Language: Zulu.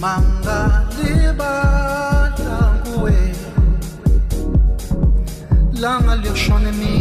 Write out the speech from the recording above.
mangalibala kuwe langa liyoshona emini